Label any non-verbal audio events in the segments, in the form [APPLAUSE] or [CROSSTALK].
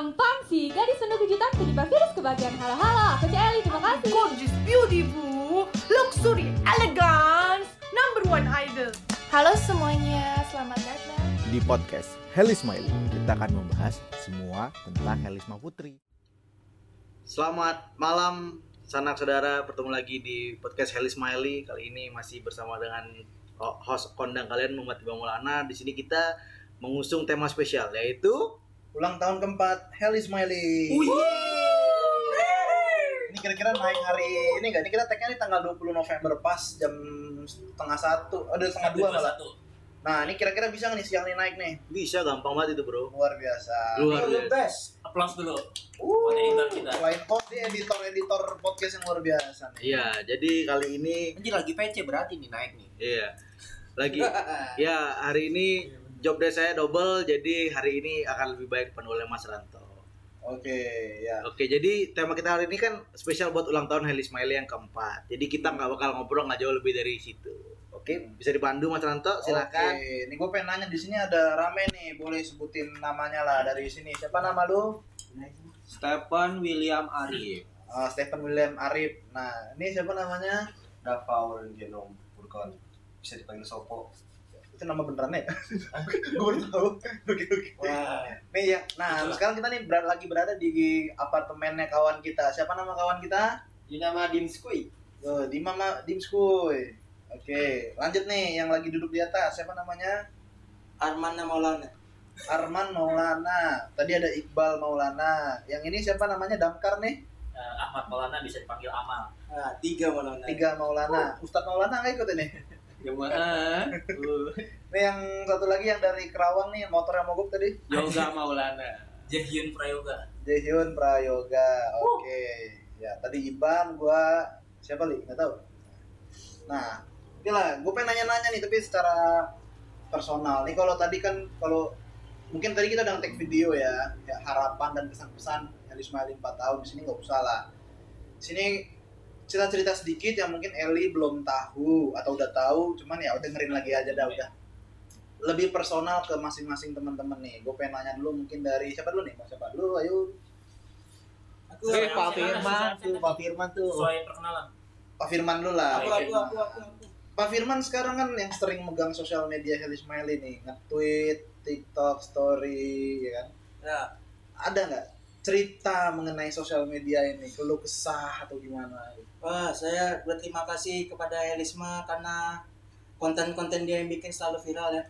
Gampang sih, gadis penuh kejutan penyebab virus kebahagiaan. Halo halo, aku Celi, terima kasih. Gorgeous, beautiful, luxury, elegance, number one idol. Halo semuanya, selamat datang. Di podcast Heli Smiley, kita akan membahas semua tentang Helisma Putri. Selamat malam sanak saudara bertemu lagi di podcast Heli Smiley kali ini masih bersama dengan host kondang kalian Muhammad Tiba Maulana di sini kita mengusung tema spesial yaitu ulang tahun keempat Heli Smiley. Ini kira-kira naik hari ini enggak? Ini kita tagnya tanggal 20 November pas jam setengah satu, ada setengah dua malah. Nah, ini kira-kira bisa nggak nih siang nih naik nih? bisa gampang banget itu bro Luar biasa. luar Lu biasa best. Applause dulu. Uh, Buat editor kita. Selain host, dia editor-editor podcast yang luar biasa nih. iya jadi kali ini Anjir lagi PC berarti nih naik nih. iya lagi [LAUGHS] ya hari ini job desk saya double jadi hari ini akan lebih baik penuh oleh Mas Ranto Oke, ya. Oke, jadi tema kita hari ini kan spesial buat ulang tahun Heli Smiley yang keempat. Jadi kita nggak bakal ngobrol nggak jauh lebih dari situ. Oke, bisa dipandu Mas Ranto, silakan. Oke, ini gue pengen nanya di sini ada rame nih, boleh sebutin namanya lah dari sini. Siapa nama lu? Stephen William Arif. Ah, Stephen William Arif. Nah, ini siapa namanya? Davaul Genom Burkon bisa dipanggil Sopo Itu nama beneran ya? [LAUGHS] gue baru tahu. Oke, oke. Wah. Nih ya, nah sekarang kita nih ber- lagi berada di apartemennya kawan kita. Siapa nama kawan kita? Dinama Dimskui. Oh, di Mama Dimskuy. Oke, lanjut nih yang lagi duduk di atas. Siapa namanya? Arman Maulana. Arman Maulana. Tadi ada Iqbal Maulana. Yang ini siapa namanya? Damkar nih. Eh, Ahmad Maulana bisa dipanggil Amal. Ah, tiga Maulana. Tiga Maulana. Ustadz Maulana nggak ikut ini? Jemaah. Nih yang satu lagi yang dari Kerawang nih, motor yang mogok tadi. Yoga Maulana. Jahyun Prayoga. Jaehyun Prayoga. Oke. Ya, tadi Iban, gua siapa li? Nggak tahu. Nah, oke lah. Gue pengen nanya-nanya nih, tapi secara personal. Nih kalau tadi kan kalau mungkin tadi kita udah nge-take video ya, ya harapan dan pesan-pesan Eli Ismail 4 tahun di sini nggak usah lah. Di Sini cerita-cerita sedikit yang mungkin Eli belum tahu atau udah tahu, cuman ya udah dengerin lagi aja dah udah. Lebih personal ke masing-masing teman-teman nih. Gue pengen nanya dulu mungkin dari siapa dulu nih? Mas siapa dulu? Ayo. Aku Eh, Pak Firman tuh, Pak Firman tuh. Sesuai perkenalan. Pak Firman dulu lah. Aku, aku, aku, aku, aku. Pak Firman sekarang kan yang sering megang sosial media Heli Smiley nih, nge-tweet, TikTok, story, ya kan? Ya, Ada nggak cerita mengenai sosial media ini, keluh kesah atau gimana? Wah, saya berterima kasih kepada Elisma karena konten-konten dia yang bikin selalu viral ya.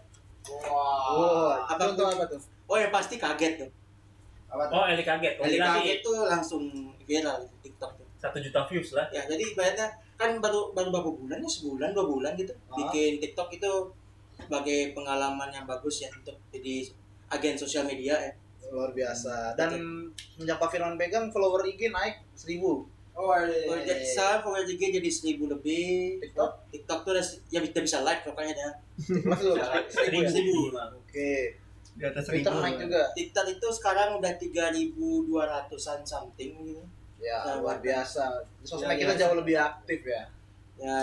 Wow, apa tuh apa tuh? Oh ya pasti kaget tuh. Apa tuh? Oh, Eli kaget. Eli kaget tuh langsung viral di TikTok tuh. satu juta views lah. Ya, jadi ibaratnya kan baru baru beberapa bulan ya sebulan dua bulan gitu Ah. bikin TikTok itu sebagai pengalaman yang bagus ya untuk jadi agen sosial media ya. Luar biasa. Dan semenjak Pak Firman pegang follower IG naik 1000. Oh, jadi saya follower IG jadi seribu lebih. TikTok? TikTok tuh udah ya kita bisa live pokoknya lu, Seribu. Seribu. Oke. di atas Twitter naik juga. TikTok itu sekarang udah 3.200-an something gitu. Ya, Nah, luar biasa. Sosmed Luar kita biasa. jauh lebih aktif ya. Ya,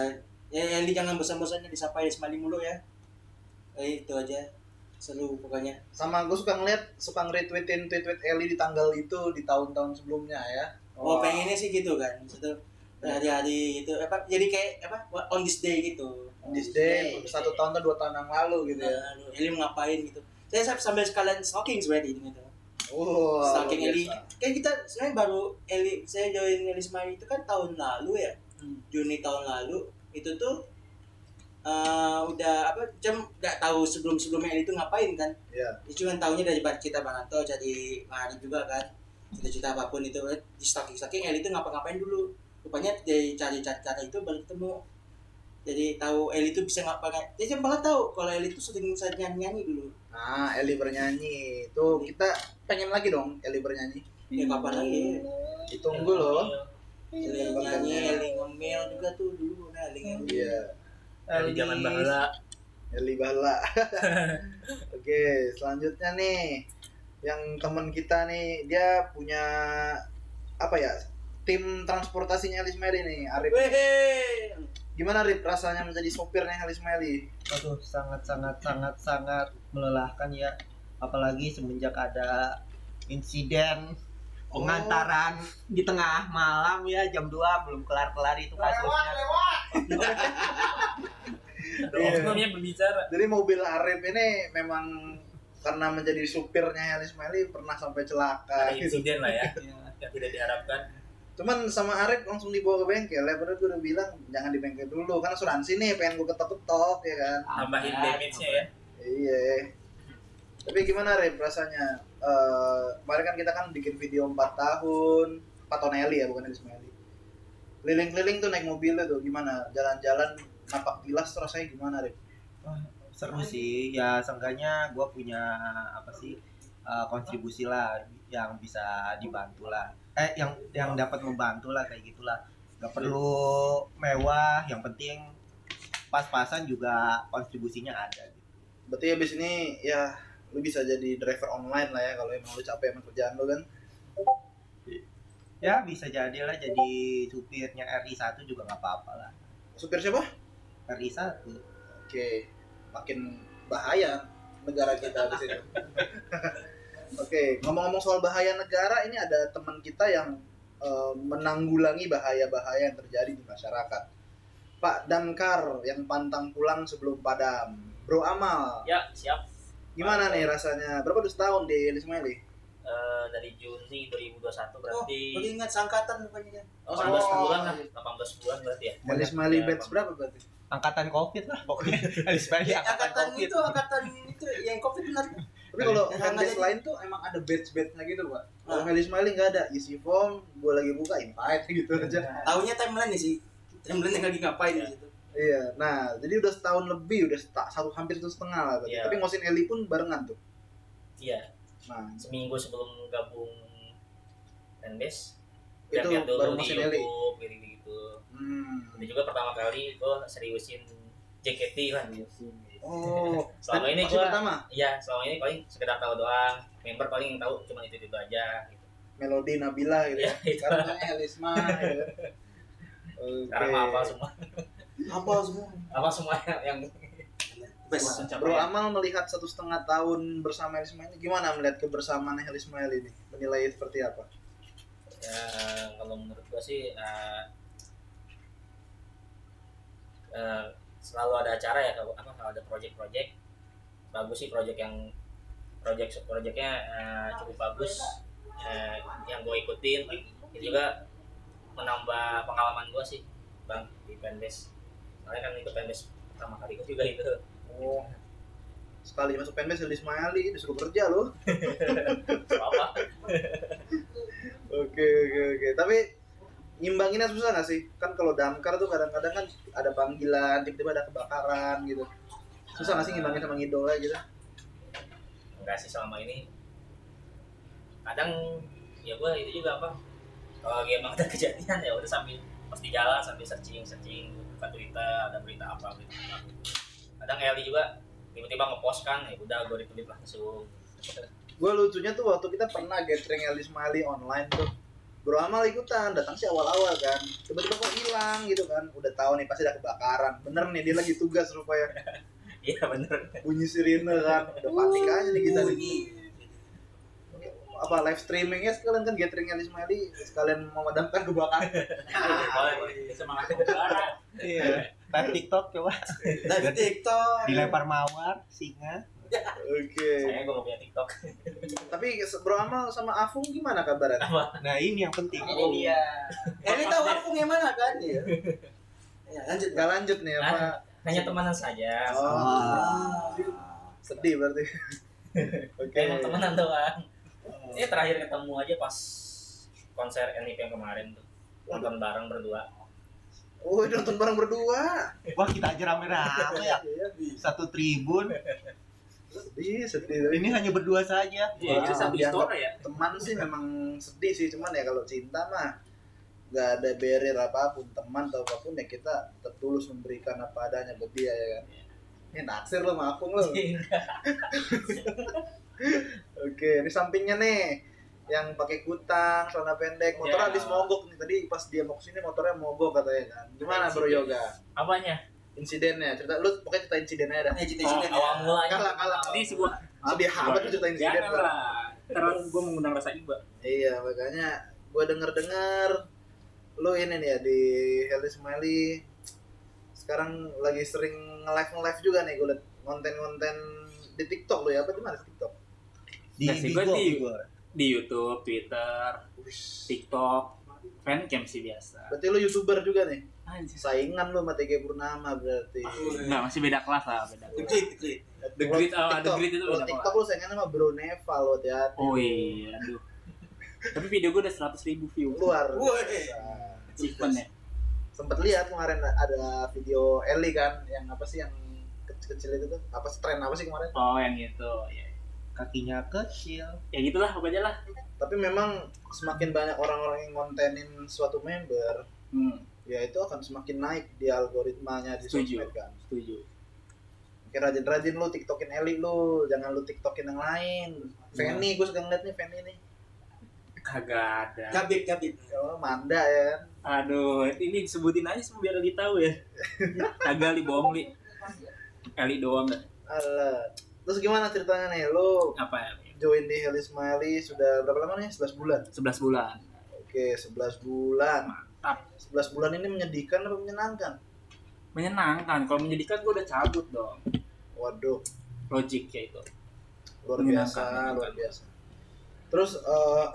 ya yang jangan bosan-bosannya disapa Ismaili mulu ya. Eh, itu aja. Seru pokoknya. Sama gue suka ngeliat, suka nge-retweetin tweet-tweet Eli di tanggal itu di tahun-tahun sebelumnya ya. Oh, pengennya sih gitu kan. Itu hari-hari itu apa jadi kayak apa on this day gitu. On this day, satu tahun atau dua tahun yang lalu gitu ya. Nah, Eli mau ngapain gitu. Saya sambil sekalian stalking sebenarnya gitu. Oh, stalking Eli. Kan kita sebenarnya baru Eli saya join Eli Ismail itu kan tahun lalu ya. Hmm. Juni tahun lalu itu tuh eh, udah apa jam nggak tahu sebelum sebelumnya Eli itu ngapain kan Iya. Ya, cuma tahunya dari cerita Bang Anto jadi Mari juga kan cerita-cerita apa pun itu di stalking stalking Eli itu ngapa-ngapain dulu rupanya dari cari cara itu baru ketemu jadi tahu Eli itu bisa ngapain jadi malah tahu kalau Eli itu sering sering nyanyi nyanyi dulu Nah, Eli bernyanyi. Tuh, kita pengen lagi dong Eli bernyanyi. ya kapan lagi Ditunggu loh. Eli nyanyi Eli ngemil juga tuh dulu nah Eli ngemil Iya. Dari zaman bahula. Eli Bala. [LAUGHS] Oke, selanjutnya nih yang teman kita nih dia punya apa ya? Tim transportasinya Eli Smiley nih, Arif. Weh, Gimana Rip rasanya menjadi sopirnya Halis Meli? Aduh, sangat sangat sangat sangat melelahkan ya. Apalagi semenjak ada insiden pengantaran di tengah malam ya jam 2 belum kelar-kelar itu kasusnya. Iya. [LAUGHS] Oknumnya berbicara. Jadi mobil Arif ini memang karena menjadi supirnya Elis Ismaili pernah sampai celaka Ada gitu. insiden lah ya [LAUGHS] yang tidak diharapkan. Cuman sama Arif langsung dibawa ke bengkel ya, padahal gue udah bilang jangan di bengkel dulu kan asuransi nih pengen gue ketok-ketok ya kan. Tambahin damage-nya ya. Iya. Tapi gimana Rip rasanya? Eh, kemarin kan kita kan bikin video 4 tahun, Pak Tonelli ya bukan Elis Ismaili. Keliling-keliling tuh naik mobil tuh gimana? Jalan-jalan napak tilas rasanya gimana Rip? Seru sih ya seenggaknya gue punya apa sih uh, kontribusi lah yang bisa dibantu lah. Eh yang yang dapat membantu lah kayak gitulah. Gak perlu mewah, yang penting pas-pasan juga kontribusinya ada. gitu. Berarti habis ini ya lu bisa jadi driver online lah ya kalau emang lu capek sama kerjaan lu kan. Ya bisa jadi lah jadi supirnya RI1 juga nggak apa-apa lah. Supir siapa? RI1. Oke, makin bahaya negara kita di sini. [LAUGHS] Oke, ngomong-ngomong soal bahaya negara, ini ada teman kita yang eh, menanggulangi bahaya-bahaya yang terjadi di masyarakat. Pak Damkar yang pantang pulang sebelum padam. Bro Amal, Ya, siap. gimana nih rasanya? Berapa udah setahun di Elismaili? Eh, dari Juni 2021 Oh, berarti baru ingat sangkatan bukannya. oh, 18 bulan lah, 18 bulan berarti ya. Elismaili Ya, batch berapa berarti? Angkatan Covid lah pokoknya. [LAUGHS] Elismaili Eh, angkatan angkatan Covid. itu angkatan itu yang covid benar. Tapi kalau Yang fanbase lain tuh emang ada batch-batchnya gitu, Pak. Kalau Nah. Elismaili nggak ada, isi form, gue lagi buka invite [LAUGHS] gitu aja. Tahunya timeline nih sih. Timeline yang lagi ngapain di situ. Iya, nah jadi udah setahun lebih, udah seta- satu hampir satu setengah lah. berarti. Iya. Tapi ngosin Eli pun barengan tuh. Iya, Nah, seminggu sebelum gabung fanbase. Itu baru di Mosin Eli. Gitu-gitu. Hmm. Ini juga pertama kali gue seriusin JKT lah. Oh, [LAUGHS] Selama ini gua- pertama Iya, selama ini paling sekedar tahu doang. Member paling yang tahu cuma itu itu aja. Gitu. Melodi Nabila gitu. Iya, ya. itu. Sekarang namanya Elisma. ya. [LAUGHS] Oke. Sekarang mah hafal semua. Apa semua? Apa semua yang, yang Bes. Bro Amal melihat satu setengah tahun bersama Elisma ini gimana melihat kebersamaan Elisma ini? Menilai seperti apa? ya kalau menurut gua sih eh, eh, selalu ada acara ya kalau apa kalau ada project-project. Bagus sih project yang project projectnya eh, cukup bagus. Eh, yang gue ikutin. Itu juga menambah pengalaman gue sih bang di fanbase. Soalnya kan itu fanbase pertama kali gue juga itu. Oh, sekali masuk fanbase Elisma Ali disuruh kerja loh. [LAUGHS] apa Oke oke oke. Tapi ngimbanginnya susah nggak sih? Kan kalau damkar tuh kadang-kadang kan ada panggilan, tiba-tiba ada kebakaran gitu. Susah nggak sih ngimbangin sama ngidolnya gitu? enggak sih selama ini kadang ya gue itu juga apa kalau lagi emang ada kejadian ya udah sambil pas di jalan sambil searching searching buka Twitter ada berita apa berita apa kadang Eli juga tiba-tiba ngepost kan ya udah gue retweet langsung Gue lucunya tuh waktu kita pernah gathering Elis Mali online tuh. Bro Amal ikutan, datang sih awal-awal kan. Tiba-tiba kok hilang gitu kan. Udah tahu nih pasti ada kebakaran. Bener nih dia lagi tugas rupanya. [LAUGHS] iya bener Bunyi sirine kan. Udah panik aja nih kita nih. Apa live streamingnya sekalian kan gathering Elis Mali sekalian memadamkan kebakaran. boleh semangat negara Iya. Live TikTok coba. Live TikTok. Dilempar mawar, singa. Oke. saya gue gak punya TikTok [LAUGHS] Tapi Bro Amal sama Afung gimana kabarnya? Nah ini yang penting. Ini dia. Eli tahu Afung yang mana kan? Iya. [LAUGHS] Ya, lanjut. Gak lanjut nih apa? Nah, hanya temenan saja Oh, sedih berarti. [LAUGHS] Oke. emang temenan doang ini terakhir ketemu aja pas konser NIP yang kemarin tuh nonton bareng berdua Oh, nonton bareng berdua. Wah kita aja rame-rame ya. Satu tribun. Sedih, sedih. Ini hanya berdua saja. Iya, sambil dianggap story ya. Teman sih memang sedih sih, cuman ya kalau cinta mah nggak ada barrier apa pun teman atau apa pun ya kita tetap tulus memberikan apa adanya buat dia ya kan. Ini naksir lo sama Afung lo. [LAUGHS] Oke, ini sampingnya nih yang pakai kutang, celana pendek, motor Ya. habis mogok nih tadi pas dia mau ke sini motornya mogok katanya kan. Gimana Bro Yoga? apanya Insidennya, cerita lu pokoknya cerita insidennya dah. Eh, cerita Oh, cerita. awal mulanya Kalah kalah. ini sebuah amat lu cerita insiden. Lah. karena gue mengundang rasa iba Iya, makanya gue denger-dengar lu ini nih ya di Healthy Smiley sekarang lagi sering nge-live nge-live juga nih gue liat konten-konten di TikTok lu ya apa di mana TikTok? Di Nah, sih, Bigo, gua di- di YouTube Twitter TikTok fancam sih biasa Berarti lu YouTuber juga nih? Anjir. Saingan lu sama TG Purnama berarti. Nggak, masih beda kelas lah beda The kelas. Great, The Great. The Great, oh, The Great itu kalau beda TikTok lu saingan sama Bro Neva lo hati-hati. oh iya aduh tapi video gue udah 100 ribu view Luar Woi. achievement ya Sempet lihat kemarin ada video Eli kan yang apa sih yang kecil-kecil itu tuh apa sih tren apa sih kemarin? oh yang itu ya Kakinya kecil. ya gitulah pokoknya lah Tapi memang semakin banyak orang-orang yang ngontenin suatu member, hmm, ya itu akan semakin naik di algoritmanya di Setuju. sosmed kan. setuju Oke rajin-rajin lu tiktokin Eli lu, jangan lu tiktokin yang lain. Fanny, gue suka ngeliat nih Fanny nih. kagak ada Gabit, gabit. Oh, Manda ya kan. aduh ini disebutin aja semua biar Eli tahu ya [LAUGHS] kagak li bohong li Eli doang dah Alah. Terus gimana ceritanya nih? Lu apa ya join di Heli Smiley sudah berapa lama nih? 11 bulan. 11 bulan Oke, 11 bulan. Mantap. 11 bulan ini menyedihkan apa menyenangkan? menyenangkan. Kalau menyedihkan gue udah cabut dong. Waduh, logik ya itu. Luar biasa, menyenangkan. luar biasa. Terus eh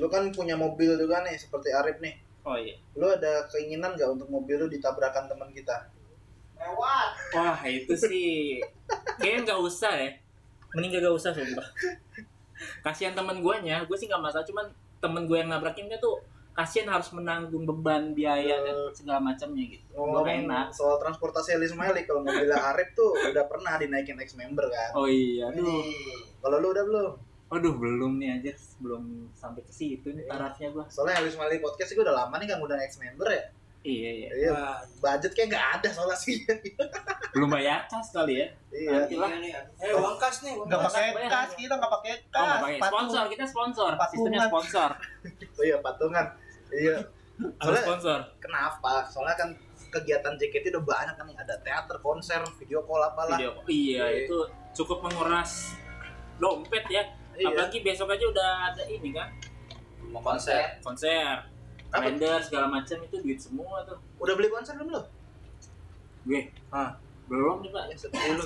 lu kan punya mobil juga nih seperti Arif nih. oh iya. Lu ada keinginan nggak untuk mobil lu ditabrakan teman kita? wah itu sih. Kayaknya nggak usah ya. Mending gak usah sumpah. Kasihan temen gue nya gue sih nggak masalah cuman temen gue yang nabrakinnya tuh kasihan harus menanggung beban biaya dan segala macamnya gitu gue gak enak soal transportasi Heli Smiley, kalau mobilnya Arif tuh udah pernah dinaikin ex member kan? oh iya aduh Kalau lu udah belum? aduh belum nih aja belum sampai ke situ nih tarafnya gue Soalnya Heli Smiley podcast itu udah lama nih kan udah ex member ya. iya iya Iya, budget kayak nggak ada soalnya sih. [LAUGHS] belum bayar kas kali ya iya. Nanti lah Eh, uang kas nih, uang Nggak pakai kas, kita nggak pakai oh kas. nggak pakai patungan. sponsor kita sponsor sistemnya Patungan. sponsor [LAUGHS] Oh iya patungan. Iya. harus Soalnya sponsor kenapa? Soalnya kan kegiatan JKT udah banyak kan nih. Ada teater, konser, video call apalah. video iya Iya. itu cukup menguras dompet ya Iya. apalagi besok aja udah ada ini kan Mau konser. konser kalender segala macam itu duit semua tuh Udah beli konser belum lo? gue Ah. belum nih pak Ya, lu.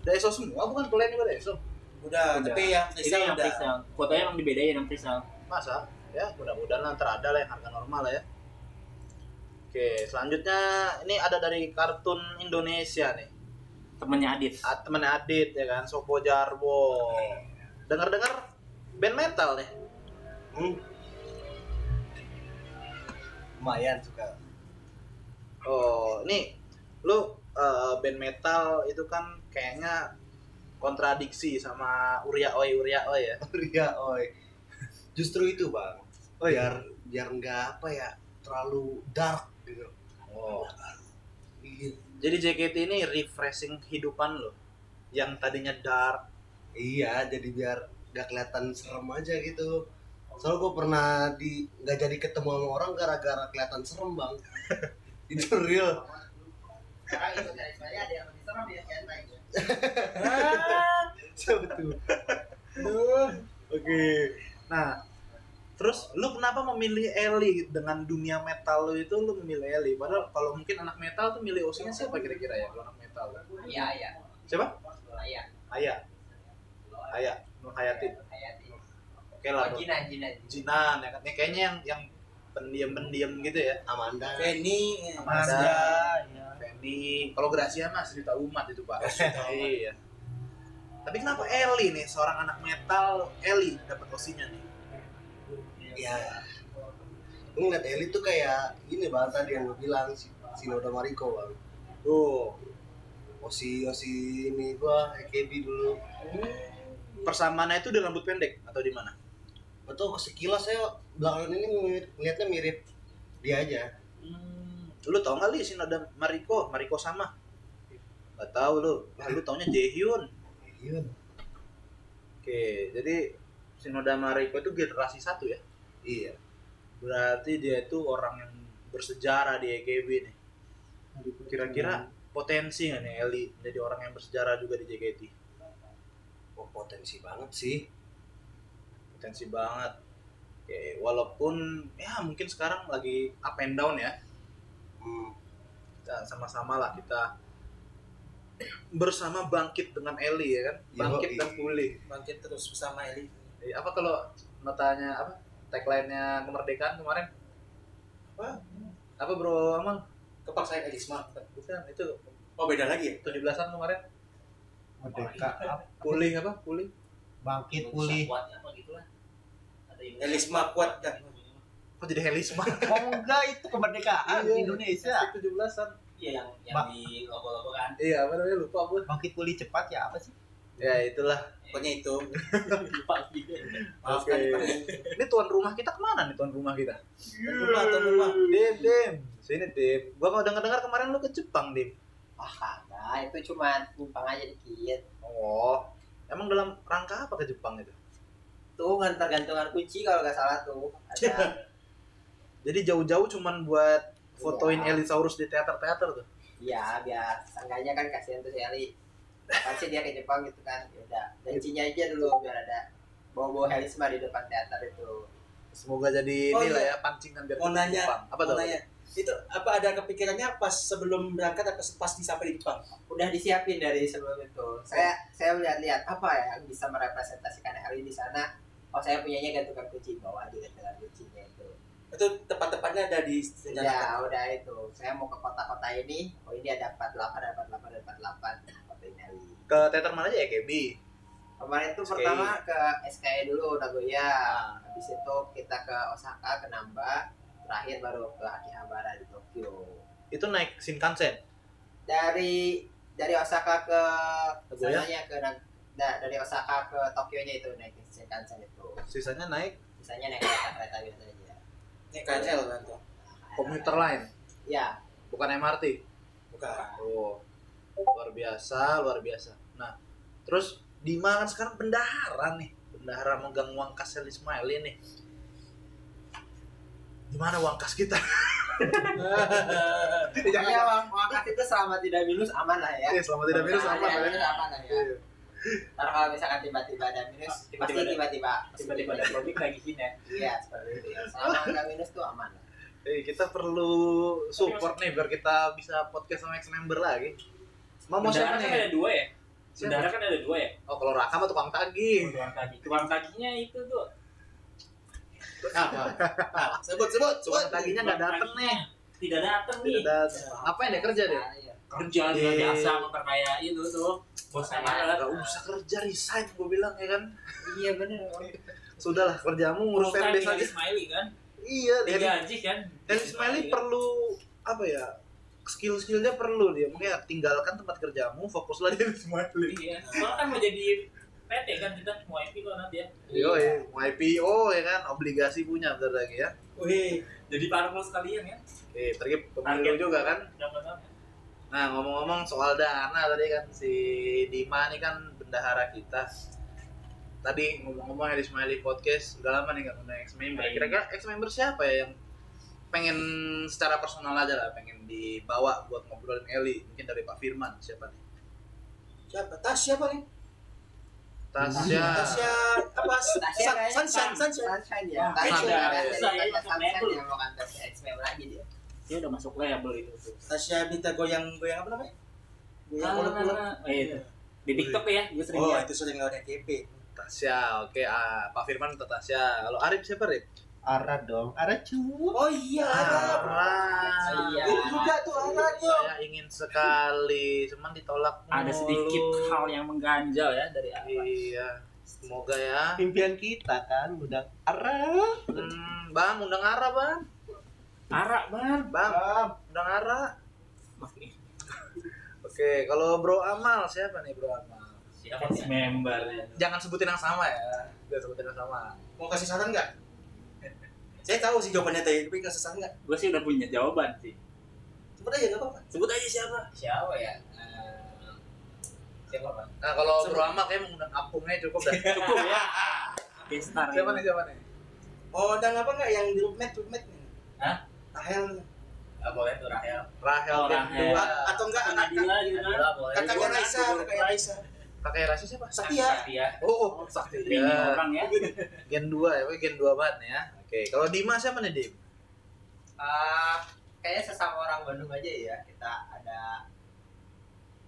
Udah ESO semua bukan plan juga udah ESO. Udah, Udah. tapi yang ini freestyle yang udah. freestyle kuotanya emang dibedain yang freestyle Masa? Ya, mudah-mudahan nanti ada lah yang harga normal lah ya. Oke, selanjutnya ini ada dari kartun Indonesia nih. temennya Adit Ah, temennya Adit ya kan, Sopo Jarwo. Dengar-dengar band metal nih. Hmm. Lumayan suka. Oh, ini lu eh, band metal itu kan kayaknya kontradiksi sama Uria Oi Uria Oi ya. [LAUGHS] Iya, oi. Justru itu, Bang. Biar biar nggak apa ya, terlalu dark gitu. Oh. Iya. Jadi JKT ini refreshing kehidupan lo. Yang tadinya dark. Iya, jadi biar nggak kelihatan serem aja gitu. Soalnya gue pernah di nggak jadi ketemu sama orang gara-gara kelihatan serem bang. [LAUGHS] itu real. Sekarang itu dari Ya. Nah, terus lu kenapa memilih Eli dengan dunia metal lu itu lu memilih Eli? Padahal kalau mungkin anak metal tuh milih osinya siapa kira-kira ya kalau anak metal? Iya, iya. Siapa? Iya. Ayah. Ayah, Nur Hayatin. Oke lah. Nur- Jinan, Jinan. Jinan ya kan. Ya, kayaknya yang yang pendiam-pendiam gitu ya. Amanda. Penny, Amanda, Fendi. Kalau Gracia mah sejuta umat itu pak. iya. Tapi kenapa Eli nih seorang anak metal Eli dapat osinya nih? Ya. Gue ngeliat Eli tuh kayak ini bang tadi yang gue bilang si Sinoda Mariko bang. Tuh Osi Osi ini gua AKB dulu. persamaannya itu di rambut pendek atau di mana? Betul sekilas saya belakangan ini ngeliatnya mirip dia aja. Hmm, lu tau nggak li Sinoda Mariko? Mariko sama? Gak tahu lu. Lu taunya Jaehyun. Iya. Oke, jadi Sinoda Mariko itu generasi satu ya? Iya. Berarti dia itu orang yang bersejarah di AKB nih. Kira-kira potensi nggak nih Eli jadi orang yang bersejarah juga di JKT? Oh, potensi banget sih. Tensi banget. Oke, walaupun ya mungkin sekarang lagi up and down ya. Hmm. Kita sama-sama lah kita bersama bangkit dengan Eli ya kan. Bangkit dan pulih. bangkit terus bersama Eli Eh, Apa kalau notanya apa? Tagline-nya kemerdekaan kemarin? Apa? Apa Bro Amal? kepaksaan Elisma Bukan itu oh beda lagi ya 17-an kemarin. Merdeka apa? Pulih apa? Pulih. Bangkit pulih. usah kuat apa gitu Indonesia. Elisma kuat dah Kok jadi Helisma? Oh enggak itu kemerdekaan Iya. di Indonesia. 17-an. Iya yang yang Bang. di logo-logo kan Iya, apa namanya lupa gue. Bangkit pulih cepat ya apa sih? Ya itulah. pokoknya itu [LAUGHS] lupa gitu maafkan Oke. Pak. Ini tuan rumah kita ke mana nih tuan rumah kita? Tuan rumah tuan rumah Dim, Dim. Sini Dim. Gua mau dengar-dengar kemarin lu ke Jepang, Dim. Ah, kagak, itu cuma numpang aja dikit. Oh. Emang dalam rangka apa ke Jepang itu? Tuh ngantar gantungan kunci kalau nggak salah tuh. Ada. [LAUGHS] Jadi jauh-jauh cuman buat fotoin. Elisaurus di teater-teater tuh. Iya, biar seenggaknya kan kasihan tuh si Eli. Kapan sih dia ke Jepang gitu kan? Ya udah, janjinya aja dulu biar ada bawa-bawa helisma di depan teater itu. Semoga jadi Oh, ini lah iya. ya pancingan biar mau nanya Jepang. Apa tuh? nanya itu apa ada kepikirannya pas sebelum berangkat atau pas di sampai di Jepang Udah disiapin dari sebelum itu. Saya saya lihat-lihat apa ya yang bisa merepresentasikan Eli di sana. Oh, saya punyanya gantungan kunci bawa aja gantungan kuncinya itu. Itu tepat-tepatnya ada di Ya, udah itu. Saya mau ke kota-kota ini. Oh, ini ada 48, ada 48, ada 48. Kota ini Eli. Ke teater mana aja ya, KB? Kemarin tuh SKI. pertama ke SKI dulu Nagoya. Habis itu kita ke Osaka, ke Namba. Terakhir baru ke Akihabara di Tokyo. Itu naik Shinkansen. Dari dari Osaka ke Nagoya? sananya ke Nag- da- dari Osaka ke Tokyo-nya itu naik Shinkansen itu. Sisanya naik Sisanya naik kereta-kereta biasa aja. Ini KRL kan tuh komuter lain, Ya, bukan MRT. bukan Oh, luar biasa, luar biasa. Nah, terus Dima kan sekarang bendahara nih, bendahara megang uang kas Heli Smiley nih. Gimana uang kas kita? [LAUGHS] Jangan ya, Bang. Angkat itu selama tidak minus aman lah ya. Eh, selama tidak minus aman ya. aman lah ya. Iya. Karena kalau misalkan tiba-tiba ada minus, pasti Tiba-tiba ada- tiba-tiba tiba-tiba ada lagi sini ya Iya, seperti itu ya. Selama [LAUGHS] nggak minus tuh aman. Eh, kita perlu support nih biar kita bisa podcast sama ex member lagi. Mau mau siapa kan ada nih? dua ya Siapa? Bendara kan ada dua ya Oh, kalau Raka mah tukang tagih. tukang kaki tukang kakinya itu tuh apa nah, [LAUGHS] sebut sebut Tukang sebut tagihnya nggak dateng nih. tidak datang nih Tidak dateng. Apa yang dia kerja deh? Iya. kerja dia Iya. biasa memperkaya itu tuh bosnya mana Gak usah kerja resign gue bilang ya kan. Iya bener. Sudahlah kerjamu ngurus fanbase aja. di Smiley kan Iya, Heli- aja kan Smiley perlu apa ya? Skill-skillnya perlu dia. Makanya tinggalkan tempat kerjamu, fokuslah di Smiley. iya soalnya kan mau jadi PT kan kita mau IP kok nanti ya Yo, ya, mau IPO ya kan, obligasi punya bentar lagi ya. wih jadi parpol sekalian ya Oke, tadi pemilu juga kan. Dapat-dapat. Nah, ngomong-ngomong soal dana tadi kan si Dima nih kan bendahara kita. Tadi ngomong-ngomong Heli Smiley Podcast udah lama nih nggak undang ex member. Iya. Kira-kira ex member siapa ya yang pengen secara personal aja lah, pengen dibawa buat ngobrolin Eli? Mungkin dari Pak Firman siapa nih? siapa tas siapa nih Tasya. Tasya apa Tasya sunshine sunshine Sunshine ya. Wah, Tasya ada. ada Susah ya, dari masuk Sunshine label. yang bukan Tasya X-Men lagi dia. Dia udah masuk label itu tuh Tasya minta goyang goyang apa namanya goyang Ah, ulek-ulek eh, itu. di TikTok ya gue sering oh lihat itu sering lewat KP Tasya, oke. Ah, Pak Firman minta Tasya. Kalau Arif siapa Arif? Ara dong, Ara cu. oh iya ada Ah, Iya. Itu juga tuh ada tuh Saya ingin sekali, cuman ditolak ada sedikit mulu. hal yang mengganjal ya dari apa Iya. Semoga ya. Impian kita kan udah Ara. Hmm, bang, undang Ara, Bang. Arak banget Bang, undang Ara. [LAUGHS] Oke, kalau Bro Amal siapa nih Bro Amal? siapa sih member ya Jangan sebutin yang sama ya. Jangan sebutin yang sama. mau kasih saran nggak [LAUGHS] saya tahu sih jawabannya tadi tapi kasih saran nggak gue sih udah punya jawaban sih sebut aja nggak apa-apa sebut aja siapa Siapa ya? Eh, Siapa Pak? Nah, kalau Bro Amal kayak mengundang apungnya cukup dah. [LAUGHS] cukup ya Gestar siapa nih, siapa nih? oh dan apa nggak yang di roommate roommate nih Hah? Rahel Nggak boleh tuh Rahel. Rahel Oh, Rahel. dua. atau enggak anak Nadila gitu kan kakaknya Raisa kakaknya Raisa Kakek Rasi siapa? Satya. Satya. Oh, Sakti. Ini orang ya. [LAUGHS] Gen 2 ya, gen 2 banget ya. Oke, kalau Dimas siapa nih, Dim? Ah, kayaknya sesama orang Bandung aja ya kita ada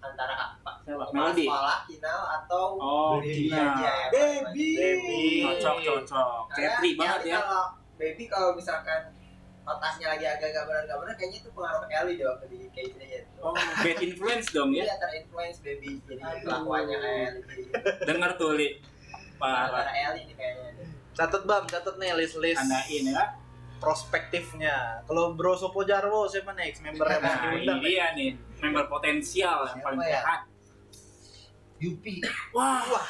antara apa Melody. sekolah Kinal atau Oh, Baby Kinal. aja ya Baby. Baby. Cocok, cocok. Catry banget ya. kalau baby kalau misalkan otasnya lagi agak gak benar gak benar kayaknya itu pengaruh Ellie deh waktu di kayak gini ya Oh, bad influence dong ya. Iya terinfluence baby jadi Aduh. kelakuannya kayak Ellie Dengar tuh, Li. para Parah. Ellie nih kayaknya nih. Catet Bam, catet nih list-list Tandain ya. prospektifnya. Kalau Bro Sopo Jarwo siapa yang mau Nah, ini diundang? dia nih. Member potensial yang paling ya? sehat. Yupi. Wah, Wah,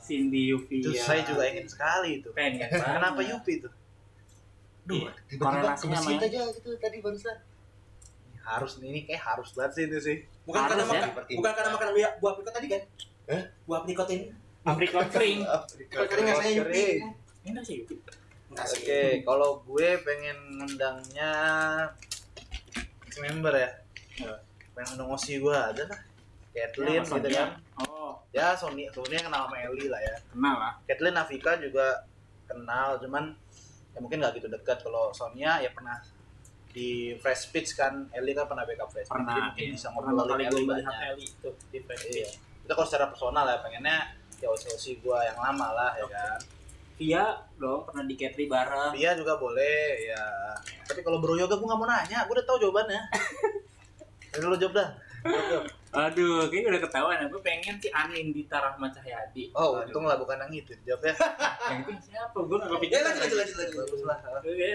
Cindy Yuvia. itu saya juga ingin sekali itu. pengen Kenapa. Yupi itu? Duh, Iya. tiba-tiba sama ya. aja gitu tadi barusan. Harus nih, ini kayak harus banget sih itu sih. Bukan Harus karena ya. makan, bukan karena makan buah, buah aprikot tadi kan? Eh? Buah aprikot ini. Aprikot [LAUGHS] kering. Aprikot kering saya Yupi. Kering. Enak sih Yupi. Oke, kalau gue pengen ngundangnya member ya. Pengen ngundang Osi gue ada lah. Kathleen Sama gitu kan. Oh, Ya Sony, Sony kenal sama Eli lah ya. kenal lah. Kathleen Afika juga kenal, cuman ya mungkin nggak gitu dekat. Kalau Sonia ya pernah di Fresh Speech kan, Eli kan pernah backup Fresh jadi Pernah. mungkin iya. bisa ngobrolin gue Eli banyak. Eli itu di Facebook. Iya. Itu kalau secara personal ya pengennya ya osi-osi gue yang lama lah ya kan. Via dong pernah di Catry bareng. Dia juga boleh ya. Tapi kalau Bro Yoga gue nggak mau nanya, gue udah tahu jawabannya. [LAUGHS] Jadi lo jawab dah. Jawab, jawab. Aduh, kayaknya udah ketahuan. Gue pengen si Anin di Rahma Cahyadi. Oh, untung lah bukan yang itu jawab ya. [LAUGHS] Yang itu siapa? Gue nggak Ya kepikiran. lanjut lanjut lanjut lanjut. Bagus lah. Oke,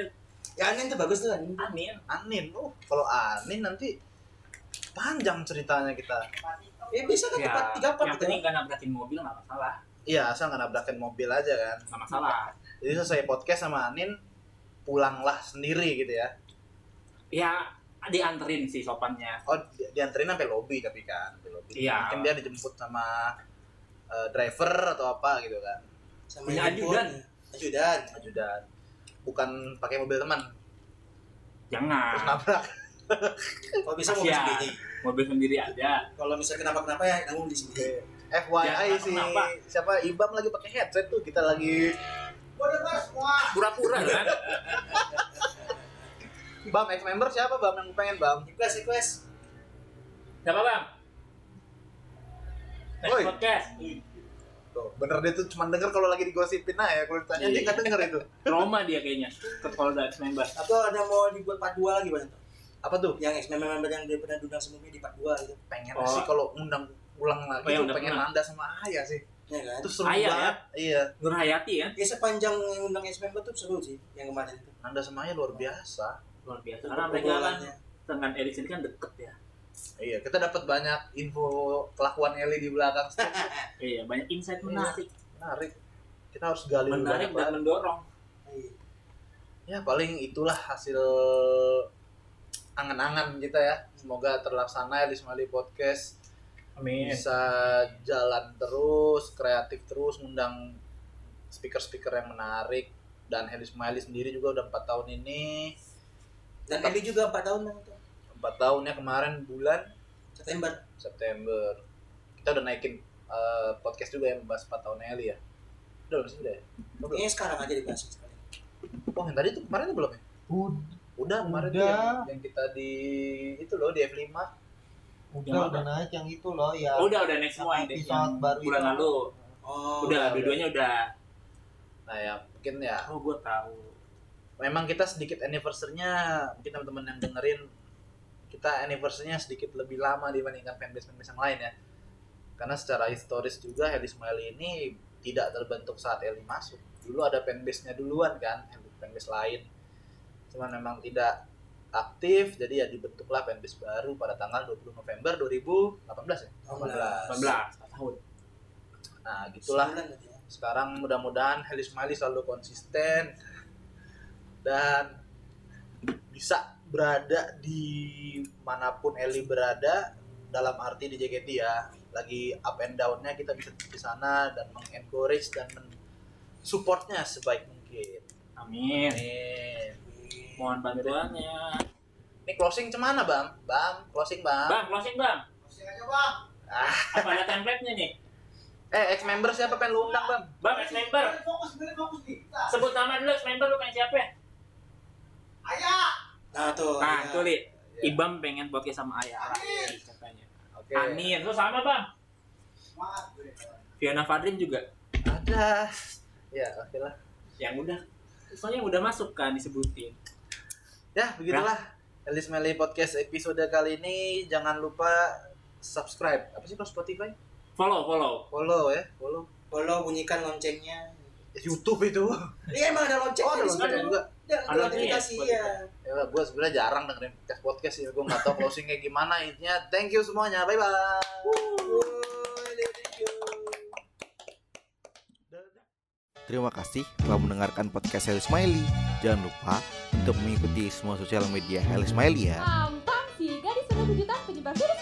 Ya Anin tuh bagus tuh Anin. Anin. Anin, oh kalau Anin nanti panjang ceritanya kita. Ya bisa kan Ya, tempat tiga part yang gitu. penting nggak nabrakin mobil nggak masalah. Iya, asal nggak nabrakin mobil aja kan. Nggak masalah. Jadi selesai podcast sama Anin, pulanglah sendiri gitu ya. Ya, dianterin sih sopannya. Oh, di- dianterin sampai lobby tapi kan, sampai lobby. Iya. Mungkin dia dijemput sama eh, driver atau apa gitu kan. Sama Punya ajudan. Ajudan. Ajudan. Bukan pakai mobil teman, terus Jangan. nabrak. [LAUGHS] Kalau bisa mobil sendiri. Mobil sendiri ada. Kalau misalnya kenapa-kenapa ya tanggung di sini. FYI Ya, sih, kenapa? siapa Ibam lagi pakai headset tuh, kita lagi Pura-pura kan? [LAUGHS] Bam, ex member siapa Bam yang pengen Bam? Request request. Siapa bang? Next Woi. podcast. Tuh, bener dia tuh cuma denger kalau lagi digosipin aja, kalau ditanya dia nggak denger itu. Roma dia kayaknya. Ke Polda member. Atau ada mau dibuat part 2 lagi Bang? Apa tuh? Yang ex member yang dia pernah diundang sebelumnya di part 2 gitu. Pengen Oh. sih kalau undang ulang lagi Oh, tuh udah pengen pernah. Nanda sama Aya sih. Ya kan? Itu seru Aya, banget. Iya, Nur Hayati kan? Ya sepanjang yang undang ex member tuh seru sih yang kemarin itu. Nanda sama Aya luar biasa. Luar biasa. Karena mereka kan dengan Erik sini kan deket ya. Iya, kita dapat banyak info kelakuan Eli di belakang. [LAUGHS] Iya, banyak insight menarik. Menarik. Kita harus gali Menarik dan mendorong. Iya. Ya paling itulah hasil angan-angan kita ya. Semoga terlaksana Elis Mali Podcast Amin. bisa jalan terus, kreatif terus, ngundang speaker-speaker yang menarik dan Helis Smiley sendiri juga udah empat tahun ini Dan Eli juga 4 tahun Bang itu. empat tahunnya kemarin bulan September. September kita udah naikin eh, podcast juga yang membahas empat tahun Eli ya udah belum sih udah ya? Belum? Kayaknya sekarang aja dibahas sekali. oh yang tadi tuh kemarin tuh belum ya udah kemarin tuh Udah. yang, yang kita di itu loh di F5 Udah, udah naik yang itu loh ya. Oh, udah udah next semua yang, Episode baru bulan itu. lalu. Oh. udah, udah. dua-duanya udah. nah ya mungkin ya Oh, gua tahu. Memang kita sedikit anniversary-nya mungkin teman-teman yang dengerin kita anniversary-nya sedikit lebih lama dibandingkan fanbase fanbase yang lain ya. Karena secara historis juga Heli Smiley ini tidak terbentuk saat Eli masuk. Dulu ada fanbase-nya duluan kan fanbase lain. Cuman memang tidak aktif jadi ya dibentuklah fanbase baru pada tanggal 20 November 2018 ya? 18. 18 tahun. nah gitulah. Sebulan ya. sekarang mudah-mudahan Heli Smiley selalu konsisten dan bisa berada di mana pun Eli berada dalam arti di JKT ya lagi up and down-nya kita bisa di sana dan mengencourage dan men supportnya sebaik mungkin Amin. Amin. Mohon bantuannya. ini closing cemana bang bang closing bang Bang, closing, Bang. [LAUGHS] Apa ada template-nya nih? Eh, ex member siapa pengen lu undang, Bang? Bang, ex member. Fokus, bener fokus nih. Sebut nama dulu ex member lu pengen siapa? Nah tuh. Nah, ya. tuh Li. Ibam pengen podcast sama Ayah lagi katanya. Oke. Anin, lu sama Bang. Fiona Fadrin juga. Ada. Ya, oke lah. Yang udah soalnya yang udah masuk kan disebutin. Ya, begitulah. Elis Meli Podcast episode kali ini jangan lupa subscribe. Apa sih kalau Spotify? Follow, follow. Follow ya, follow. Follow bunyikan loncengnya. YouTube itu. Iya emang ada loncengnya Oh, ada loncengnya juga. Ada Ada notifikasi loncengnya, ya. Ya, gue sebenarnya jarang dengerin podcast podcast ya. Gue nggak tahu [LAUGHS] closingnya gimana. Intinya, thank you semuanya. Bye bye. Terima kasih telah mendengarkan podcast Heli Smiley. Jangan lupa untuk mengikuti semua sosial media Heli Smiley ya. Tampang si gadis penuh kejutan penyebar virus